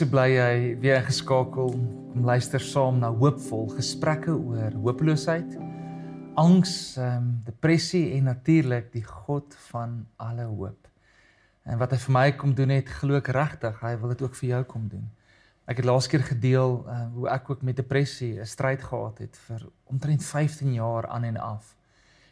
so bly jy weer geskakel om luister saam na hoopvol gesprekke oor hopeloosheid, angs, ehm um, depressie en natuurlik die God van alle hoop. En wat hy vir my kom doen het, glo ek regtig, hy wil dit ook vir jou kom doen. Ek het laas keer gedeel uh, hoe ek ook met depressie 'n stryd gehad het vir omtrent 15 jaar aan en af.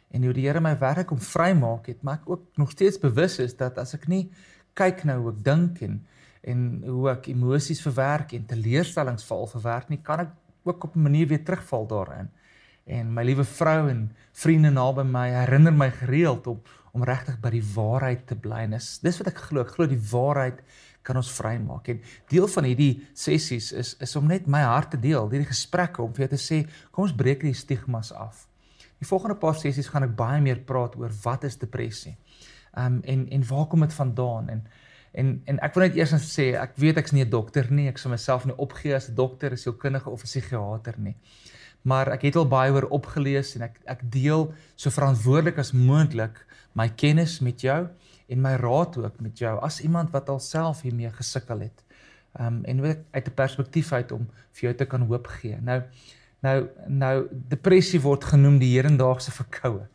En hoe die Here my werk om vrymaak het, maar ek ook nog steeds bewus is dat as ek nie kyk nou hoe ek dink en en hoe ek emosies verwerk en teleurstellings val verwerk nie, kan ek ook op 'n manier weer terugval daarin. En my liewe vrou en vriende naby my herinner my gereeld om om regtig by die waarheid te bly. Dis dis wat ek glo. Ek glo die waarheid kan ons vrymaak. En deel van hierdie sessies is is om net my hart te deel, hierdie gesprekke om vir jou te sê, kom ons breek die stigmas af. Die volgende paar sessies gaan ek baie meer praat oor wat is depressie. Ehm um, en en waar kom dit vandaan en En en ek wil net eers net sê, ek weet ek's nie 'n dokter nie, ek sou myself nie opgee as 'n dokter, 'n sielkundige of 'n psigiater nie. Maar ek het al baie oor opgelees en ek ek deel so verantwoordelik as moontlik my kennis met jou en my raad ook met jou as iemand wat alself hiermee gesukkel het. Ehm um, en weet uit 'n perspektief uit om vir jou te kan hoop gee. Nou nou nou depressie word genoem die hedendaagse verkoue.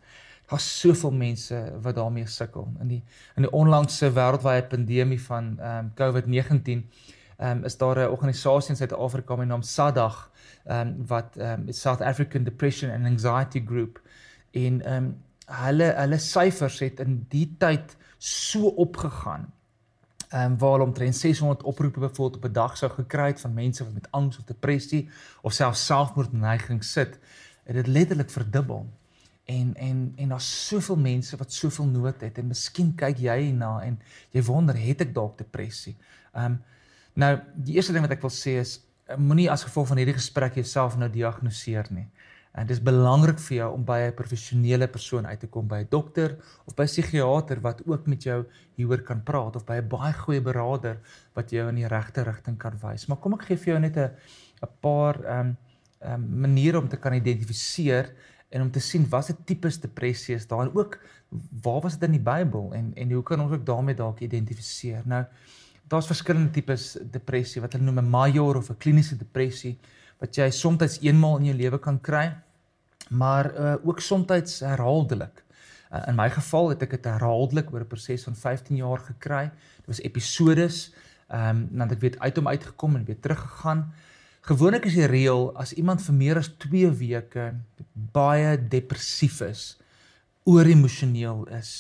Daar's soveel mense wat daarmee sukkel. In die in die onlangse wêreldwye pandemie van ehm um, COVID-19 ehm um, is daar 'n organisasie in Suid-Afrika met naam SADAG ehm um, wat ehm um, South African Depression and Anxiety Group en ehm um, hulle hulle syfers het in die tyd so opgegaan. Ehm um, waar omtrent 600 oproepe bevoeld op 'n dag sou gekry het van mense wat met angs of depressie of selfs selfmoordneiging sit. Dit het letterlik verdubbel en en en daar's soveel mense wat soveel nood het en miskien kyk jy na en jy wonder het ek dalk depressie. Ehm um, nou die eerste ding wat ek wil sê is eh, moenie as gevolg van hierdie gesprek jouself nou diagnoseer nie. En dit is belangrik vir jou om by 'n professionele persoon uit te kom by 'n dokter of by 'n psigiater wat ook met jou hieroor kan praat of by 'n baie goeie beraader wat jou in die regte rigting kan wys. Maar kom ek gee vir jou net 'n 'n paar ehm um, ehm um, maniere om te kan identifiseer en om te sien wat se tipes depressie is daar en ook waar was dit in die Bybel en en hoe kan ons ook daarmee dalk identifiseer. Nou daar's verskillende tipes depressie wat hulle noem 'n major of 'n kliniese depressie wat jy soms eenmaal in jou lewe kan kry maar uh, ook soms herhaaldelik. Uh, in my geval het ek dit herhaaldelik oor 'n proses van 15 jaar gekry. Dit was episodes ehm um, dan ek weer uit hom uitgekom en weer teruggegaan. Gewoonlik is die reël as iemand vir meer as 2 weke baie depressief is, ooremosioneel is,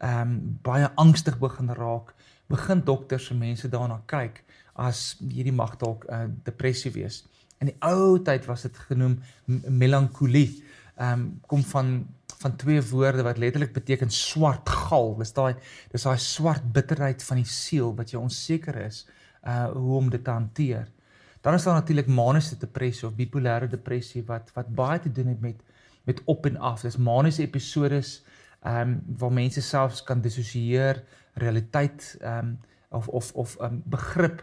ehm um, baie angstig begin raak, begin dokters en mense daarna kyk as hierdie mag dalk 'n uh, depressie wees. In die ou tyd was dit genoem melankolie. Ehm um, kom van van twee woorde wat letterlik beteken swart gal. Dis daai dis daai swart bitterheid van die siel wat jy onseker is uh hoe om dit te hanteer. Dan is daar natuurlik maniese depressie of bipolêre depressie wat wat baie te doen het met met op en af. Dis maniese episodes ehm um, waar mense selfs kan dissosieer realiteit ehm um, of of of um, begrip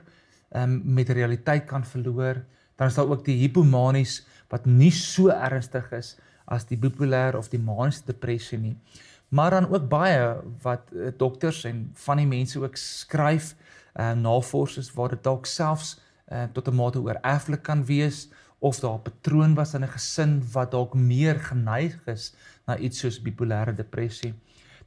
ehm um, met realiteit kan verloor. Dan is daar ook die hipomanies wat nie so ernstig is as die bipolêre of die maniese depressie nie. Maar dan ook baie wat uh, dokters en van die mense ook skryf uh, navorsers waar dit dalk selfs uh, tot 'n mate oor erflik kan wees of daar 'n patroon was in 'n gesin wat dalk meer geneig is na iets soos bipolêre depressie.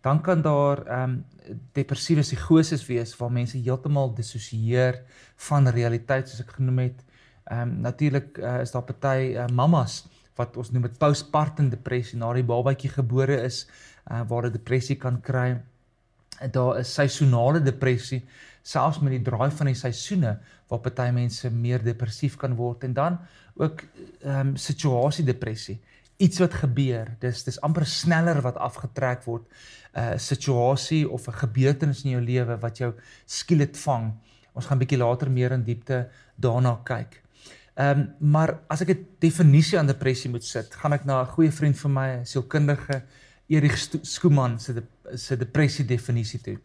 Dan kan daar ehm um, depressiewe psigoses wees waar mense heeltemal dissosieer van realiteit soos ek genoem het. Ehm um, natuurlik uh, is daar party uh, mammas wat ons noem dit postpartum depressie na die babatjie gebore is uh, waar hulle depressie kan kry. Daar is seisonale depressie selfs met die draai van die seisoene waar party mense meer depressief kan word. En dan ook ehm um, situasie depressie iets wat gebeur dis dis amper sneller wat afgetrek word. 'n uh, situasie of 'n gebeurtenis in jou lewe wat jou skielik vang. Ons gaan bietjie later meer in diepte daarna kyk. Ehm um, maar as ek 'n definisie aan depressie moet sit gaan ek na 'n goeie vriend van my sielkundige Erik Skooman se se depressie definisie toe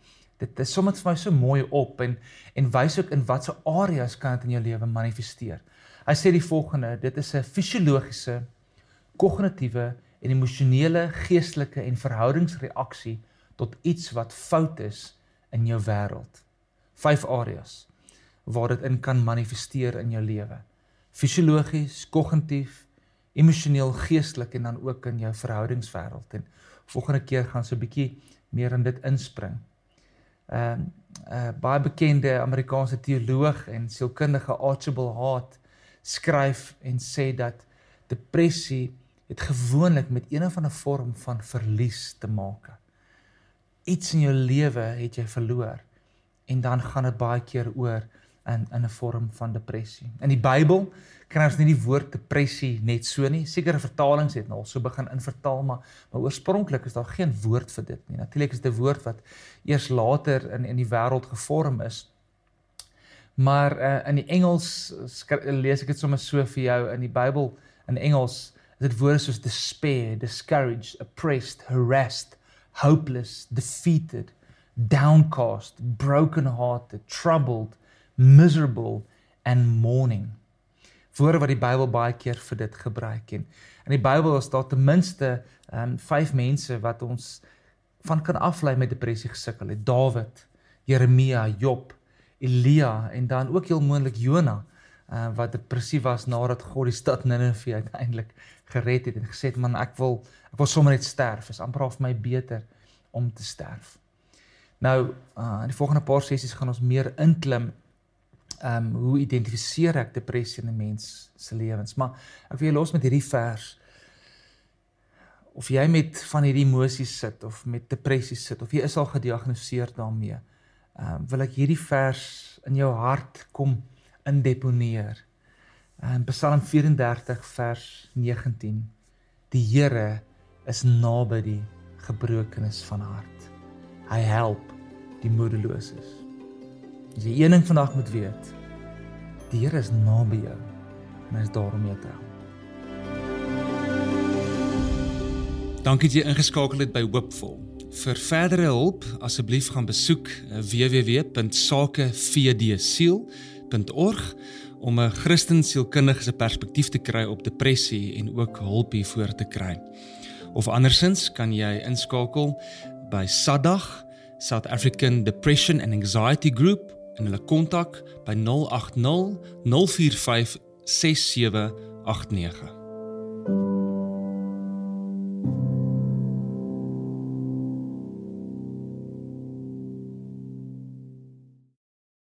dit is sommer vir my so mooi op en en wys ook in watter areas kan dit in jou lewe manifesteer. Hy sê die volgende, dit is 'n fisiologiese, kognitiewe en emosionele, geestelike en verhoudingsreaksie tot iets wat fout is in jou wêreld. Vyf areas. waar dit in kan manifesteer in jou lewe. Fisiologies, kognitief, emosioneel, geestelik en dan ook in jou verhoudingswêreld. En volgende keer gaan so 'n bietjie meer in dit inspring. Ehm uh, 'n uh, baie bekende Amerikaanse teoloog en sielkundige Archibald Hart skryf en sê dat depressie het gewoonlik met een of ander vorm van verlies te maak. Iets in jou lewe het jy verloor en dan gaan dit baie keer oor in in 'n vorm van depressie. In die Bybel kry ons nie die woord depressie net so nie. Sekere vertalings het nou so begin invertaal, maar maar oorspronklik is daar geen woord vir dit nie. Natuurlik is dit 'n woord wat eers later in in die wêreld gevorm is. Maar uh, in die Engels lees ek dit sommer so vir jou in die Bybel in Engels is dit woorde soos despair, discouraged, oppressed, harassed, hopeless, defeated, downcast, broken-hearted, troubled, miserable and mourning. Woorde wat die Bybel baie keer vir dit gebruik en in die Bybel is daar ten minste um vyf mense wat ons van kan aflei met depressie gesukkel het. Dawid, Jeremia, Job, Elia en dan ook heel moontlik Jona uh, wat depressief was nadat God die stad Ninive uiteindelik gered het en gesê het man ek wil ek wil sommer net sterf. Is amper vir my beter om te sterf. Nou, uh, in die volgende paar sessies gaan ons meer inklim ehm um, hoe identifiseer ek depressie in 'n mens se lewens? Maar ek wil jou los met hierdie vers. Of jy met van hierdie emosies sit of met depressie sit of jy is al gediagnoseer daarmee, ehm um, wil ek hierdie vers in jou hart kom indeponeer. In Psalm 34 vers 19. Die Here is naby die gebrokenes van hart. Hy help die moedeloses. As jy een ding vandag moet weet, die Here is naby jou en hy is daar om jou te help. Dankie dat jy ingeskakel het by Hoopvol. Vir verdere hulp, asseblief gaan besoek www.sakevdsiel.org om 'n Christen sielkundige se perspektief te kry op depressie en ook hulp hiervoor te kry. Of andersins kan jy inskakel by SADAG, South African Depression and Anxiety Group en hulle kontak by 080 045 6789.